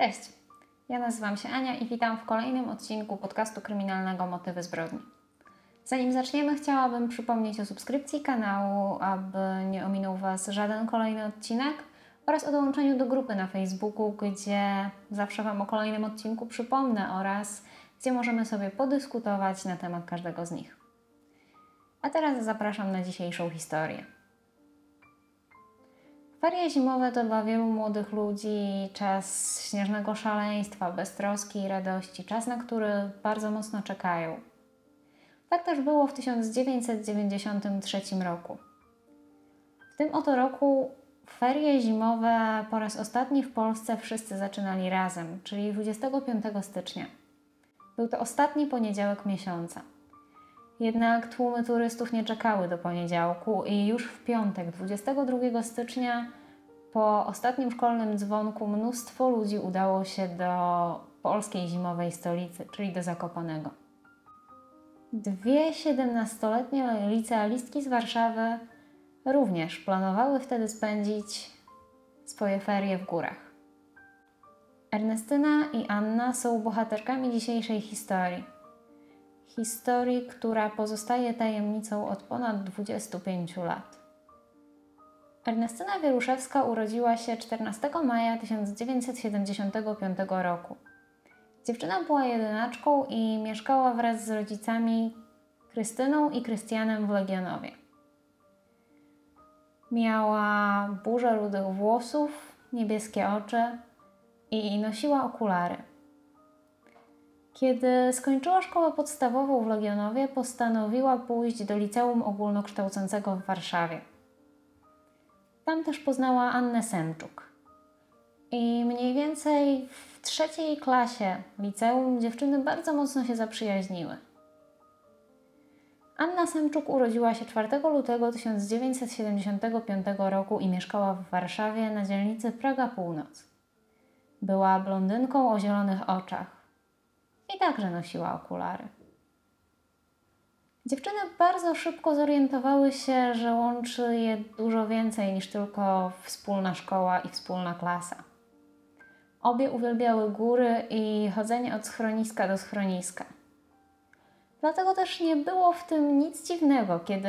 Cześć, ja nazywam się Ania i witam w kolejnym odcinku podcastu kryminalnego Motywy zbrodni. Zanim zaczniemy, chciałabym przypomnieć o subskrypcji kanału, aby nie ominął Was żaden kolejny odcinek oraz o dołączeniu do grupy na Facebooku, gdzie zawsze Wam o kolejnym odcinku przypomnę oraz gdzie możemy sobie podyskutować na temat każdego z nich. A teraz zapraszam na dzisiejszą historię. Ferie zimowe to dla wielu młodych ludzi czas śnieżnego szaleństwa, beztroski i radości, czas, na który bardzo mocno czekają. Tak też było w 1993 roku. W tym oto roku ferie zimowe po raz ostatni w Polsce wszyscy zaczynali razem, czyli 25 stycznia. Był to ostatni poniedziałek miesiąca. Jednak tłumy turystów nie czekały do poniedziałku i już w piątek, 22 stycznia, po ostatnim szkolnym dzwonku, mnóstwo ludzi udało się do polskiej zimowej stolicy, czyli do Zakopanego. Dwie 17-letnie licealistki z Warszawy również planowały wtedy spędzić swoje ferie w górach. Ernestyna i Anna są bohaterkami dzisiejszej historii historii, która pozostaje tajemnicą od ponad 25 lat. Ernestyna Wieruszewska urodziła się 14 maja 1975 roku. Dziewczyna była jedynaczką i mieszkała wraz z rodzicami Krystyną i Krystianem w Legionowie. Miała burzę rudych włosów, niebieskie oczy i nosiła okulary. Kiedy skończyła szkołę podstawową w Legionowie, postanowiła pójść do liceum ogólnokształcącego w Warszawie. Tam też poznała Annę Semczuk. I mniej więcej w trzeciej klasie liceum dziewczyny bardzo mocno się zaprzyjaźniły. Anna Semczuk urodziła się 4 lutego 1975 roku i mieszkała w Warszawie na dzielnicy Praga Północ. Była blondynką o zielonych oczach i także nosiła okulary. Dziewczyny bardzo szybko zorientowały się, że łączy je dużo więcej niż tylko wspólna szkoła i wspólna klasa. Obie uwielbiały góry i chodzenie od schroniska do schroniska. Dlatego też nie było w tym nic dziwnego, kiedy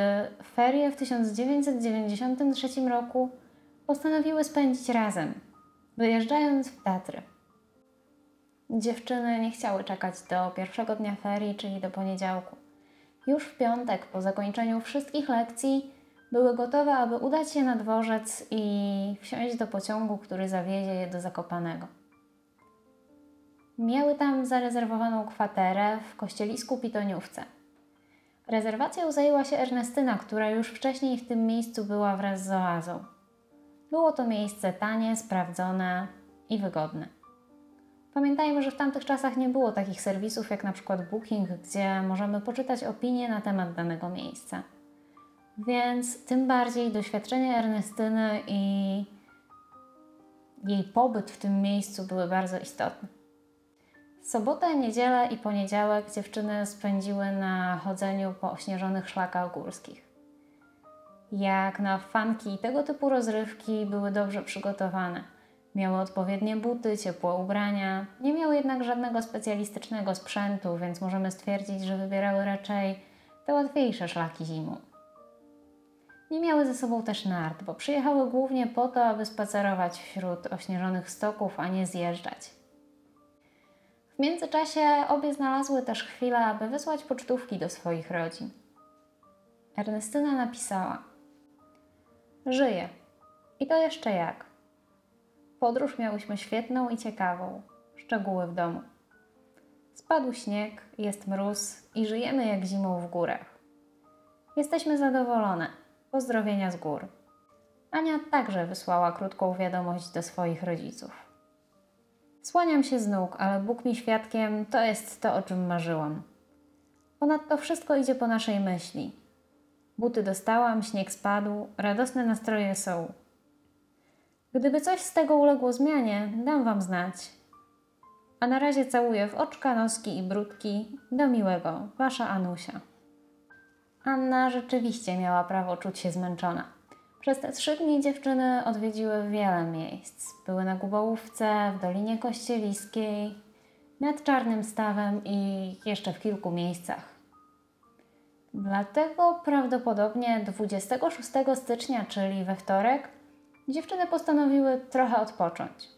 ferie w 1993 roku postanowiły spędzić razem, wyjeżdżając w Tatry. Dziewczyny nie chciały czekać do pierwszego dnia ferii, czyli do poniedziałku. Już w piątek, po zakończeniu wszystkich lekcji, były gotowe, aby udać się na dworzec i wsiąść do pociągu, który zawiezie je do Zakopanego. Miały tam zarezerwowaną kwaterę w kościelisku Pitoniówce. Rezerwacją zajęła się Ernestyna, która już wcześniej w tym miejscu była wraz z oazą. Było to miejsce tanie, sprawdzone i wygodne. Pamiętajmy, że w tamtych czasach nie było takich serwisów jak na przykład Booking, gdzie możemy poczytać opinie na temat danego miejsca. Więc tym bardziej doświadczenie Ernestyny i jej pobyt w tym miejscu były bardzo istotne. Sobotę, niedzielę i poniedziałek dziewczyny spędziły na chodzeniu po ośnieżonych szlakach górskich. Jak na fanki tego typu rozrywki były dobrze przygotowane – Miały odpowiednie buty, ciepłe ubrania, nie miały jednak żadnego specjalistycznego sprzętu, więc możemy stwierdzić, że wybierały raczej te łatwiejsze szlaki zimą. Nie miały ze sobą też nart, bo przyjechały głównie po to, aby spacerować wśród ośnieżonych stoków, a nie zjeżdżać. W międzyczasie obie znalazły też chwilę, aby wysłać pocztówki do swoich rodzin. Ernestyna napisała: Żyję. I to jeszcze jak. Podróż miałyśmy świetną i ciekawą. Szczegóły w domu. Spadł śnieg, jest mróz i żyjemy jak zimą w górach. Jesteśmy zadowolone. Pozdrowienia z gór. Ania także wysłała krótką wiadomość do swoich rodziców. Słaniam się z nóg, ale Bóg mi świadkiem, to jest to, o czym marzyłam. Ponadto wszystko idzie po naszej myśli. Buty dostałam, śnieg spadł, radosne nastroje są. Gdyby coś z tego uległo zmianie, dam Wam znać. A na razie całuję w oczka, noski i brudki. Do miłego, Wasza Anusia. Anna rzeczywiście miała prawo czuć się zmęczona. Przez te trzy dni dziewczyny odwiedziły wiele miejsc. Były na Gubałówce, w Dolinie Kościeliskiej, nad Czarnym Stawem i jeszcze w kilku miejscach. Dlatego prawdopodobnie 26 stycznia, czyli we wtorek, dziewczyny postanowiły trochę odpocząć.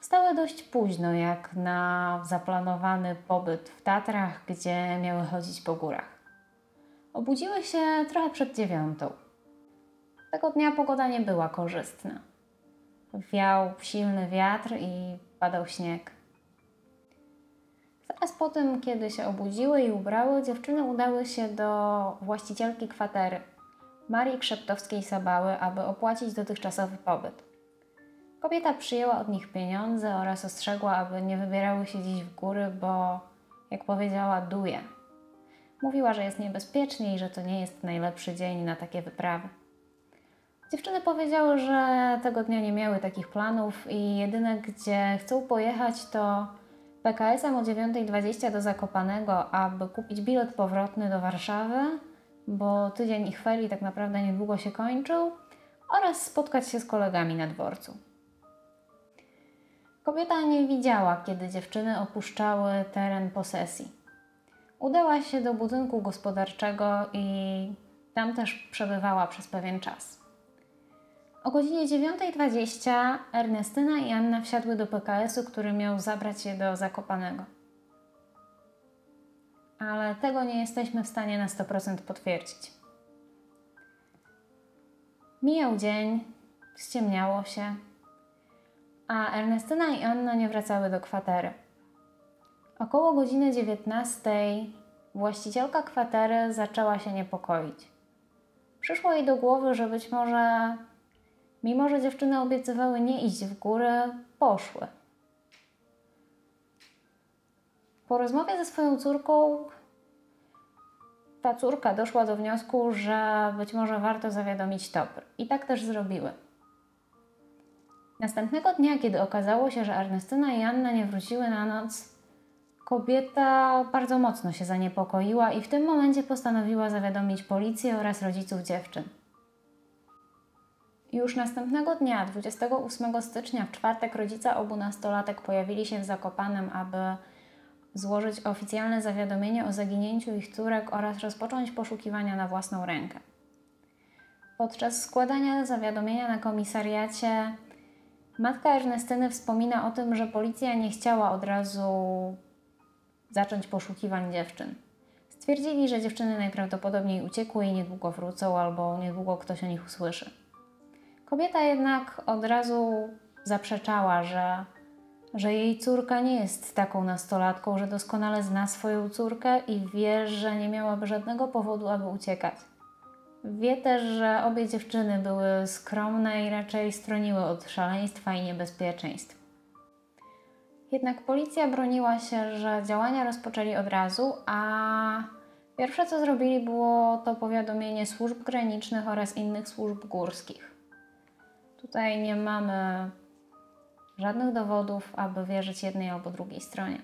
Wstały dość późno, jak na zaplanowany pobyt w Tatrach, gdzie miały chodzić po górach. Obudziły się trochę przed dziewiątą. Tego dnia pogoda nie była korzystna. Wiał silny wiatr i padał śnieg. Zaraz po tym, kiedy się obudziły i ubrały, dziewczyny udały się do właścicielki kwatery, Marii Krzeptowskiej-Sabały, aby opłacić dotychczasowy pobyt. Kobieta przyjęła od nich pieniądze oraz ostrzegła, aby nie wybierały się dziś w góry, bo, jak powiedziała, duje. Mówiła, że jest niebezpiecznie i że to nie jest najlepszy dzień na takie wyprawy. Dziewczyny powiedziały, że tego dnia nie miały takich planów i jedyne, gdzie chcą pojechać, to PKS-em o 9.20 do Zakopanego, aby kupić bilet powrotny do Warszawy, bo tydzień ich ferii tak naprawdę niedługo się kończył, oraz spotkać się z kolegami na dworcu. Kobieta nie widziała, kiedy dziewczyny opuszczały teren posesji. Udała się do budynku gospodarczego i tam też przebywała przez pewien czas. O godzinie 9.20 Ernestyna i Anna wsiadły do PKS-u, który miał zabrać je do Zakopanego. Ale tego nie jesteśmy w stanie na 100% potwierdzić. Mijał dzień, ściemniało się, a Ernestyna i Anna nie wracały do kwatery. Około godziny 19 właścicielka kwatery zaczęła się niepokoić. Przyszło jej do głowy, że być może Mimo, że dziewczyny obiecywały nie iść w górę, poszły. Po rozmowie ze swoją córką, ta córka doszła do wniosku, że być może warto zawiadomić Topr. I tak też zrobiły. Następnego dnia, kiedy okazało się, że Ernestyna i Anna nie wróciły na noc, kobieta bardzo mocno się zaniepokoiła i w tym momencie postanowiła zawiadomić policję oraz rodziców dziewczyn. Już następnego dnia, 28 stycznia, w czwartek, rodzice obu nastolatek pojawili się w Zakopanem, aby złożyć oficjalne zawiadomienie o zaginięciu ich córek oraz rozpocząć poszukiwania na własną rękę. Podczas składania zawiadomienia na komisariacie matka Ernestyny wspomina o tym, że policja nie chciała od razu zacząć poszukiwań dziewczyn. Stwierdzili, że dziewczyny najprawdopodobniej uciekły i niedługo wrócą albo niedługo ktoś o nich usłyszy. Kobieta jednak od razu zaprzeczała, że, że jej córka nie jest taką nastolatką, że doskonale zna swoją córkę i wie, że nie miałaby żadnego powodu, aby uciekać. Wie też, że obie dziewczyny były skromne i raczej stroniły od szaleństwa i niebezpieczeństw. Jednak policja broniła się, że działania rozpoczęli od razu, a pierwsze co zrobili było to powiadomienie służb granicznych oraz innych służb górskich. Tutaj nie mamy żadnych dowodów, aby wierzyć jednej albo drugiej stronie.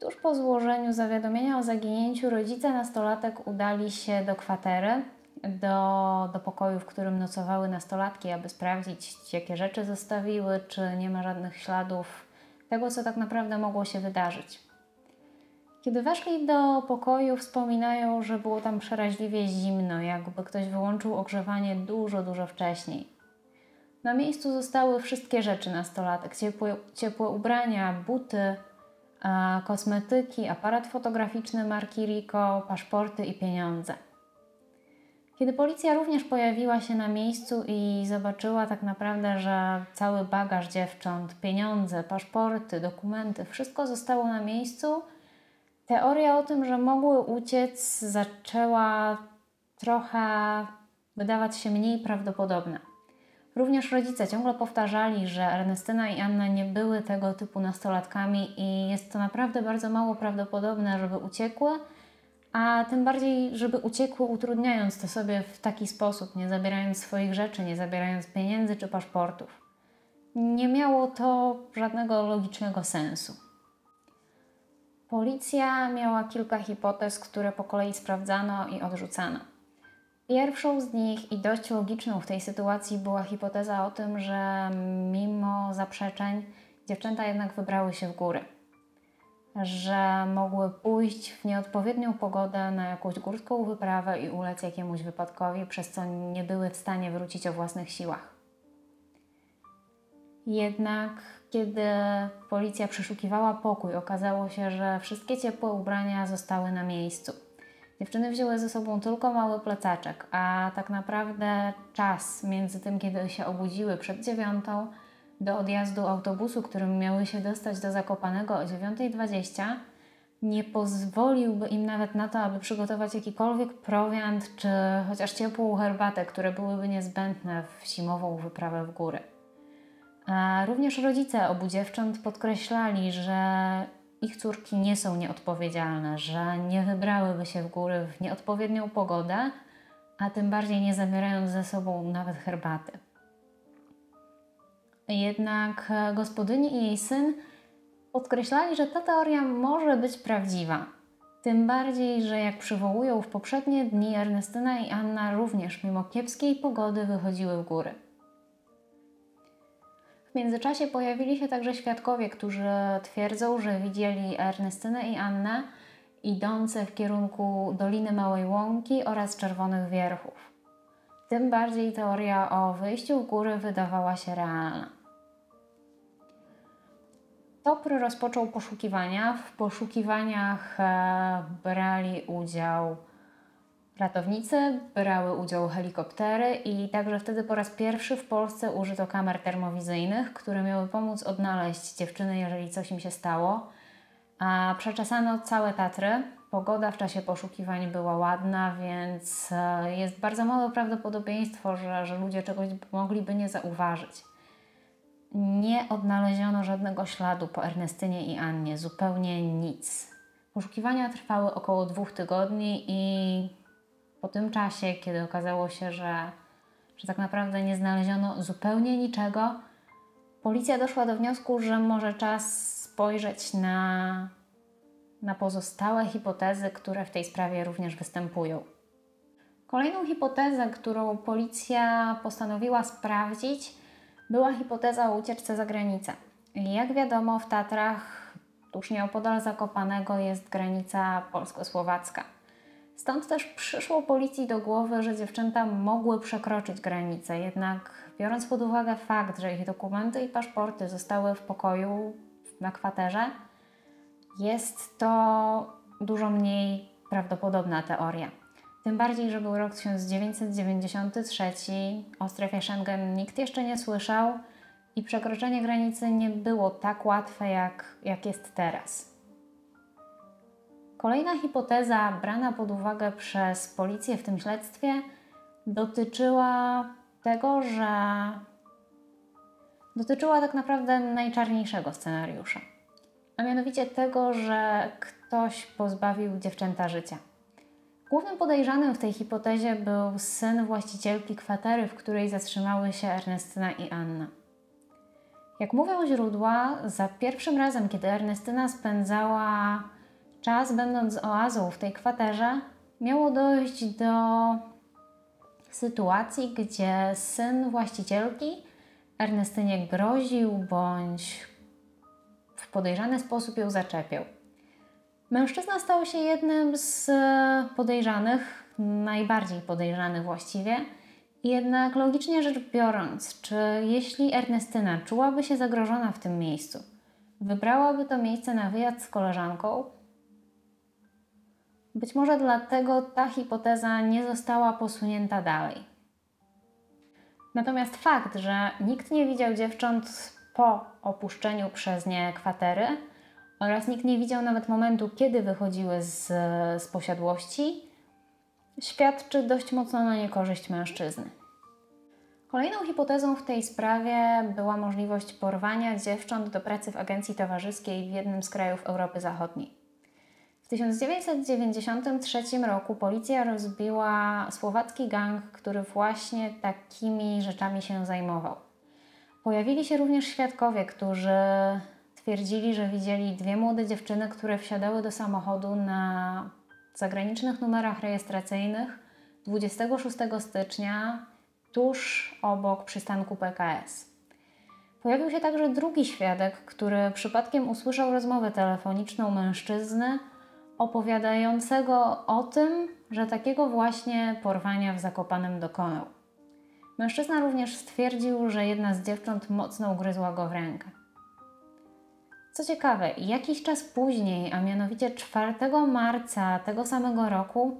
Tuż po złożeniu zawiadomienia o zaginięciu rodzice nastolatek udali się do kwatery, do, do pokoju, w którym nocowały nastolatki, aby sprawdzić, jakie rzeczy zostawiły, czy nie ma żadnych śladów tego, co tak naprawdę mogło się wydarzyć. Kiedy weszli do pokoju, wspominają, że było tam przeraźliwie zimno, jakby ktoś wyłączył ogrzewanie dużo, dużo wcześniej. Na miejscu zostały wszystkie rzeczy nastolatek: ciepłe, ciepłe ubrania, buty, a, kosmetyki, aparat fotograficzny marki Rico, paszporty i pieniądze. Kiedy policja również pojawiła się na miejscu i zobaczyła tak naprawdę, że cały bagaż dziewcząt, pieniądze, paszporty, dokumenty, wszystko zostało na miejscu, Teoria o tym, że mogły uciec, zaczęła trochę wydawać się mniej prawdopodobna. Również rodzice ciągle powtarzali, że Ernestyna i Anna nie były tego typu nastolatkami i jest to naprawdę bardzo mało prawdopodobne, żeby uciekły, a tym bardziej, żeby uciekły, utrudniając to sobie w taki sposób, nie zabierając swoich rzeczy, nie zabierając pieniędzy czy paszportów. Nie miało to żadnego logicznego sensu. Policja miała kilka hipotez, które po kolei sprawdzano i odrzucano. Pierwszą z nich i dość logiczną w tej sytuacji była hipoteza o tym, że mimo zaprzeczeń dziewczęta jednak wybrały się w góry. Że mogły pójść w nieodpowiednią pogodę na jakąś górską wyprawę i ulec jakiemuś wypadkowi, przez co nie były w stanie wrócić o własnych siłach. Jednak kiedy policja przeszukiwała pokój, okazało się, że wszystkie ciepłe ubrania zostały na miejscu. Dziewczyny wzięły ze sobą tylko mały plecaczek, a tak naprawdę czas między tym, kiedy się obudziły przed dziewiątą, do odjazdu autobusu, którym miały się dostać do Zakopanego o 9.20, nie pozwoliłby im nawet na to, aby przygotować jakikolwiek prowiant czy chociaż ciepłą herbatę, które byłyby niezbędne w zimową wyprawę w góry. A również rodzice obu dziewcząt podkreślali, że ich córki nie są nieodpowiedzialne, że nie wybrałyby się w góry w nieodpowiednią pogodę, a tym bardziej nie zabierając ze sobą nawet herbaty. Jednak gospodyni i jej syn podkreślali, że ta teoria może być prawdziwa. Tym bardziej, że jak przywołują w poprzednie dni, Ernestyna i Anna również mimo kiepskiej pogody wychodziły w góry. W międzyczasie pojawili się także świadkowie, którzy twierdzą, że widzieli Ernestynę i Annę idące w kierunku Doliny Małej Łąki oraz Czerwonych Wierchów. Tym bardziej teoria o wyjściu w góry wydawała się realna. Topr rozpoczął poszukiwania. W poszukiwaniach e, brali udział Ratownicy brały udział helikoptery i także wtedy po raz pierwszy w Polsce użyto kamer termowizyjnych, które miały pomóc odnaleźć dziewczyny, jeżeli coś im się stało. A przeczesano całe Tatry. Pogoda w czasie poszukiwań była ładna, więc e, jest bardzo małe prawdopodobieństwo, że, że ludzie czegoś mogliby nie zauważyć. Nie odnaleziono żadnego śladu po Ernestynie i Annie, zupełnie nic. Poszukiwania trwały około dwóch tygodni i po tym czasie, kiedy okazało się, że, że tak naprawdę nie znaleziono zupełnie niczego, policja doszła do wniosku, że może czas spojrzeć na, na pozostałe hipotezy, które w tej sprawie również występują. Kolejną hipotezę, którą policja postanowiła sprawdzić, była hipoteza o ucieczce za granicę. Jak wiadomo, w Tatrach, tuż nieopodal Zakopanego, jest granica polsko-słowacka. Stąd też przyszło policji do głowy, że dziewczęta mogły przekroczyć granicę, jednak biorąc pod uwagę fakt, że ich dokumenty i paszporty zostały w pokoju na kwaterze, jest to dużo mniej prawdopodobna teoria. Tym bardziej, że był rok 1993, o strefie Schengen nikt jeszcze nie słyszał i przekroczenie granicy nie było tak łatwe, jak, jak jest teraz. Kolejna hipoteza brana pod uwagę przez policję w tym śledztwie dotyczyła tego, że dotyczyła tak naprawdę najczarniejszego scenariusza. A mianowicie tego, że ktoś pozbawił dziewczęta życia. Głównym podejrzanym w tej hipotezie był syn właścicielki kwatery, w której zatrzymały się Ernestyna i Anna. Jak mówią źródła, za pierwszym razem, kiedy Ernestyna spędzała czas, będąc oazą w tej kwaterze, miało dojść do sytuacji, gdzie syn właścicielki Ernestynie groził bądź w podejrzany sposób ją zaczepiał. Mężczyzna stał się jednym z podejrzanych, najbardziej podejrzanych właściwie. Jednak logicznie rzecz biorąc, czy jeśli Ernestyna czułaby się zagrożona w tym miejscu, wybrałaby to miejsce na wyjazd z koleżanką, być może dlatego ta hipoteza nie została posunięta dalej. Natomiast fakt, że nikt nie widział dziewcząt po opuszczeniu przez nie kwatery oraz nikt nie widział nawet momentu, kiedy wychodziły z, z posiadłości, świadczy dość mocno na niekorzyść mężczyzny. Kolejną hipotezą w tej sprawie była możliwość porwania dziewcząt do pracy w agencji towarzyskiej w jednym z krajów Europy Zachodniej. W 1993 roku policja rozbiła słowacki gang, który właśnie takimi rzeczami się zajmował. Pojawili się również świadkowie, którzy twierdzili, że widzieli dwie młode dziewczyny, które wsiadały do samochodu na zagranicznych numerach rejestracyjnych 26 stycznia tuż obok przystanku PKS. Pojawił się także drugi świadek, który przypadkiem usłyszał rozmowę telefoniczną mężczyzny opowiadającego o tym, że takiego właśnie porwania w Zakopanem dokonał. Mężczyzna również stwierdził, że jedna z dziewcząt mocno ugryzła go w rękę. Co ciekawe, jakiś czas później, a mianowicie 4 marca tego samego roku,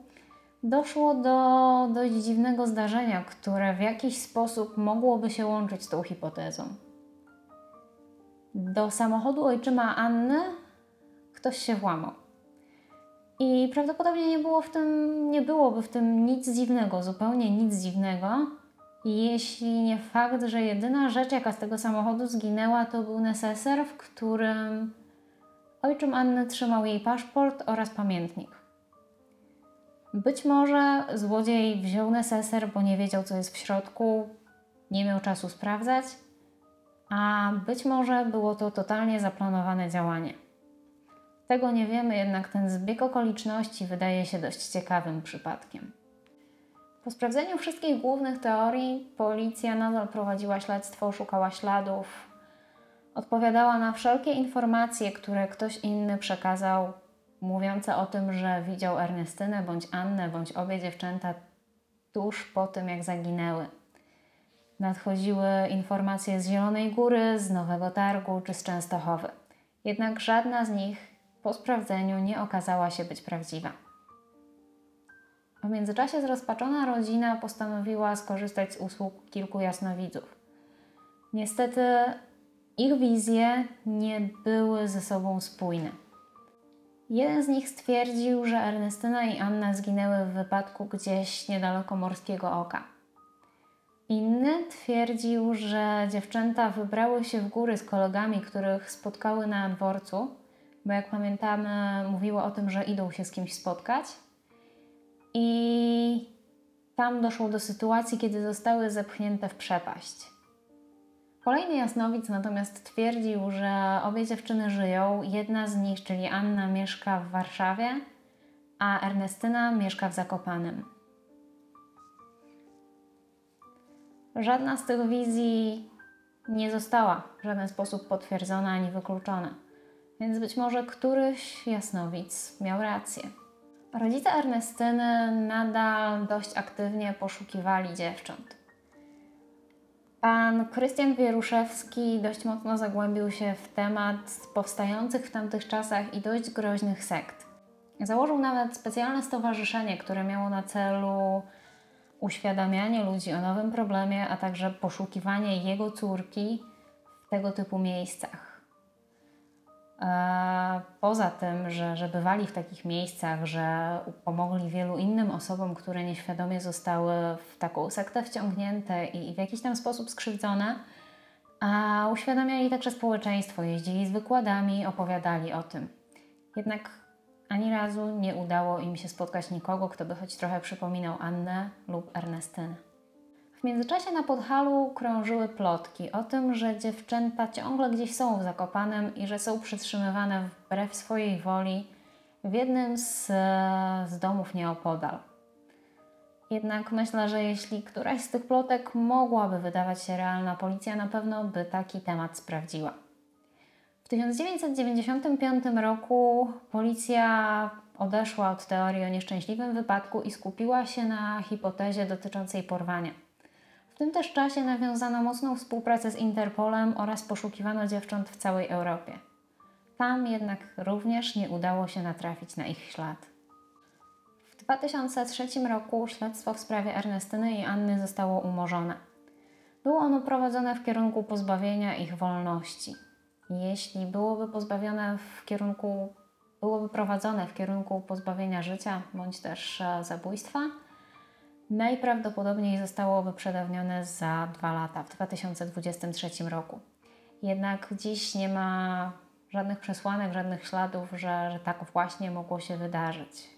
doszło do dość dziwnego zdarzenia, które w jakiś sposób mogłoby się łączyć z tą hipotezą. Do samochodu ojczyma Anny ktoś się włamał. I prawdopodobnie nie, było w tym, nie byłoby w tym nic dziwnego, zupełnie nic dziwnego, jeśli nie fakt, że jedyna rzecz, jaka z tego samochodu zginęła, to był neseser, w którym ojczym Anny trzymał jej paszport oraz pamiętnik. Być może złodziej wziął neseser, bo nie wiedział, co jest w środku, nie miał czasu sprawdzać, a być może było to totalnie zaplanowane działanie. Tego nie wiemy, jednak ten zbieg okoliczności wydaje się dość ciekawym przypadkiem. Po sprawdzeniu wszystkich głównych teorii, policja nadal prowadziła śledztwo, szukała śladów, odpowiadała na wszelkie informacje, które ktoś inny przekazał, mówiące o tym, że widział Ernestynę bądź Annę, bądź obie dziewczęta tuż po tym, jak zaginęły. Nadchodziły informacje z Zielonej Góry, z Nowego Targu czy z Częstochowy. Jednak żadna z nich po sprawdzeniu nie okazała się być prawdziwa. W międzyczasie zrozpaczona rodzina postanowiła skorzystać z usług kilku jasnowidzów. Niestety ich wizje nie były ze sobą spójne. Jeden z nich stwierdził, że Ernestyna i Anna zginęły w wypadku gdzieś niedaleko Morskiego Oka. Inny twierdził, że dziewczęta wybrały się w góry z kolegami, których spotkały na dworcu, bo jak pamiętamy, mówiły o tym, że idą się z kimś spotkać – i tam doszło do sytuacji, kiedy zostały zepchnięte w przepaść. Kolejny jasnowic natomiast twierdził, że obie dziewczyny żyją. Jedna z nich, czyli Anna, mieszka w Warszawie, a Ernestyna mieszka w Zakopanem. Żadna z tych wizji nie została w żaden sposób potwierdzona ani wykluczona, więc być może któryś jasnowic miał rację. Rodzice Ernestyny nadal dość aktywnie poszukiwali dziewcząt. Pan Krystian Wieruszewski dość mocno zagłębił się w temat powstających w tamtych czasach i dość groźnych sekt. Założył nawet specjalne stowarzyszenie, które miało na celu uświadamianie ludzi o nowym problemie, a także poszukiwanie jego córki w tego typu miejscach. Poza tym, że, że bywali w takich miejscach, że pomogli wielu innym osobom, które nieświadomie zostały w taką sektę wciągnięte i w jakiś tam sposób skrzywdzone, a uświadamiali także społeczeństwo, jeździli z wykładami, opowiadali o tym. Jednak ani razu nie udało im się spotkać nikogo, kto by choć trochę przypominał Annę lub Ernestynę. W międzyczasie na Podhalu krążyły plotki o tym, że dziewczęta ciągle gdzieś są w Zakopanem i że są przytrzymywane wbrew swojej woli w jednym z, z domów nieopodal. Jednak myślę, że jeśli któraś z tych plotek mogłaby wydawać się realna, policja na pewno by taki temat sprawdziła. W 1995 roku policja odeszła od teorii o nieszczęśliwym wypadku i skupiła się na hipotezie dotyczącej porwania. W tym też czasie nawiązano mocną współpracę z Interpolem oraz poszukiwano dziewcząt w całej Europie. Tam jednak również nie udało się natrafić na ich ślad. W 2003 roku śledztwo w sprawie Ernestyny i Anny zostało umorzone. Było ono prowadzone w kierunku pozbawienia ich wolności. Jeśli byłoby pozbawione w kierunku, byłoby prowadzone w kierunku pozbawienia życia bądź też e, zabójstwa, najprawdopodobniej zostałoby przedawnione za dwa lata, w 2023 roku. Jednak dziś nie ma żadnych przesłanek, żadnych śladów, że, że tak właśnie mogło się wydarzyć.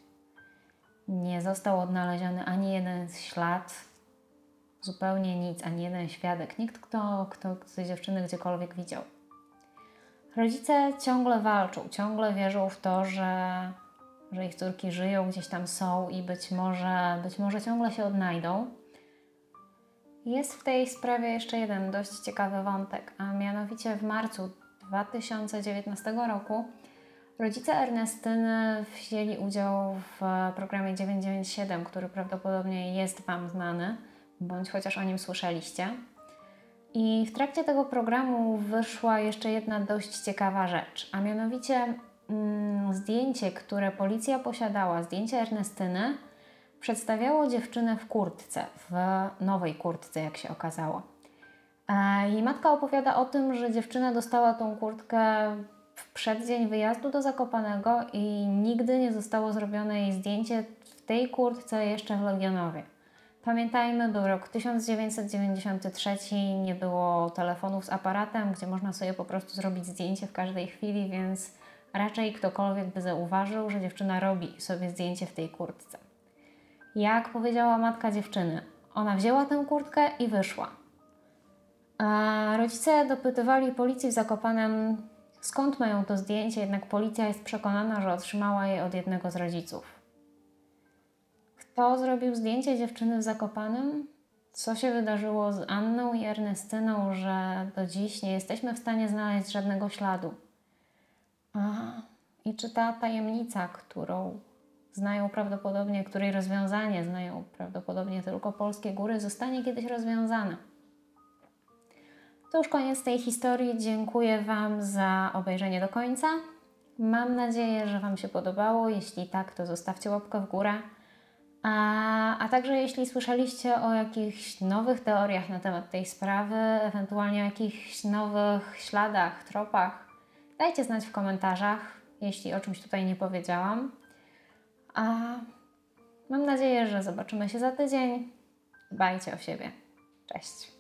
Nie został odnaleziony ani jeden ślad, zupełnie nic, ani jeden świadek, nikt, kto, kto te dziewczyny gdziekolwiek widział. Rodzice ciągle walczą, ciągle wierzą w to, że że ich córki żyją, gdzieś tam są i być może, być może ciągle się odnajdą. Jest w tej sprawie jeszcze jeden dość ciekawy wątek, a mianowicie w marcu 2019 roku rodzice Ernestyny wzięli udział w programie 997, który prawdopodobnie jest Wam znany, bądź chociaż o nim słyszeliście. I w trakcie tego programu wyszła jeszcze jedna dość ciekawa rzecz, a mianowicie zdjęcie, które policja posiadała, zdjęcie Ernestyny, przedstawiało dziewczynę w kurtce, w nowej kurtce, jak się okazało. E, Jej matka opowiada o tym, że dziewczyna dostała tą kurtkę w przeddzień wyjazdu do Zakopanego i nigdy nie zostało zrobione jej zdjęcie w tej kurtce jeszcze w Legionowie. Pamiętajmy, był rok 1993, nie było telefonów z aparatem, gdzie można sobie po prostu zrobić zdjęcie w każdej chwili, więc raczej ktokolwiek by zauważył, że dziewczyna robi sobie zdjęcie w tej kurtce. Jak powiedziała matka dziewczyny, ona wzięła tę kurtkę i wyszła. A rodzice dopytywali policji w Zakopanem, skąd mają to zdjęcie, jednak policja jest przekonana, że otrzymała je od jednego z rodziców. Kto zrobił zdjęcie dziewczyny w Zakopanem? Co się wydarzyło z Anną i Ernestyną, że do dziś nie jesteśmy w stanie znaleźć żadnego śladu? A, i czy ta tajemnica, którą znają prawdopodobnie, której rozwiązanie znają prawdopodobnie tylko polskie góry, zostanie kiedyś rozwiązana? To już koniec tej historii. Dziękuję Wam za obejrzenie do końca. Mam nadzieję, że Wam się podobało. Jeśli tak, to zostawcie łapkę w górę. A, a także jeśli słyszeliście o jakichś nowych teoriach na temat tej sprawy, ewentualnie o jakichś nowych śladach, tropach, dajcie znać w komentarzach, jeśli o czymś tutaj nie powiedziałam. A mam nadzieję, że zobaczymy się za tydzień. Dbajcie o siebie. Cześć.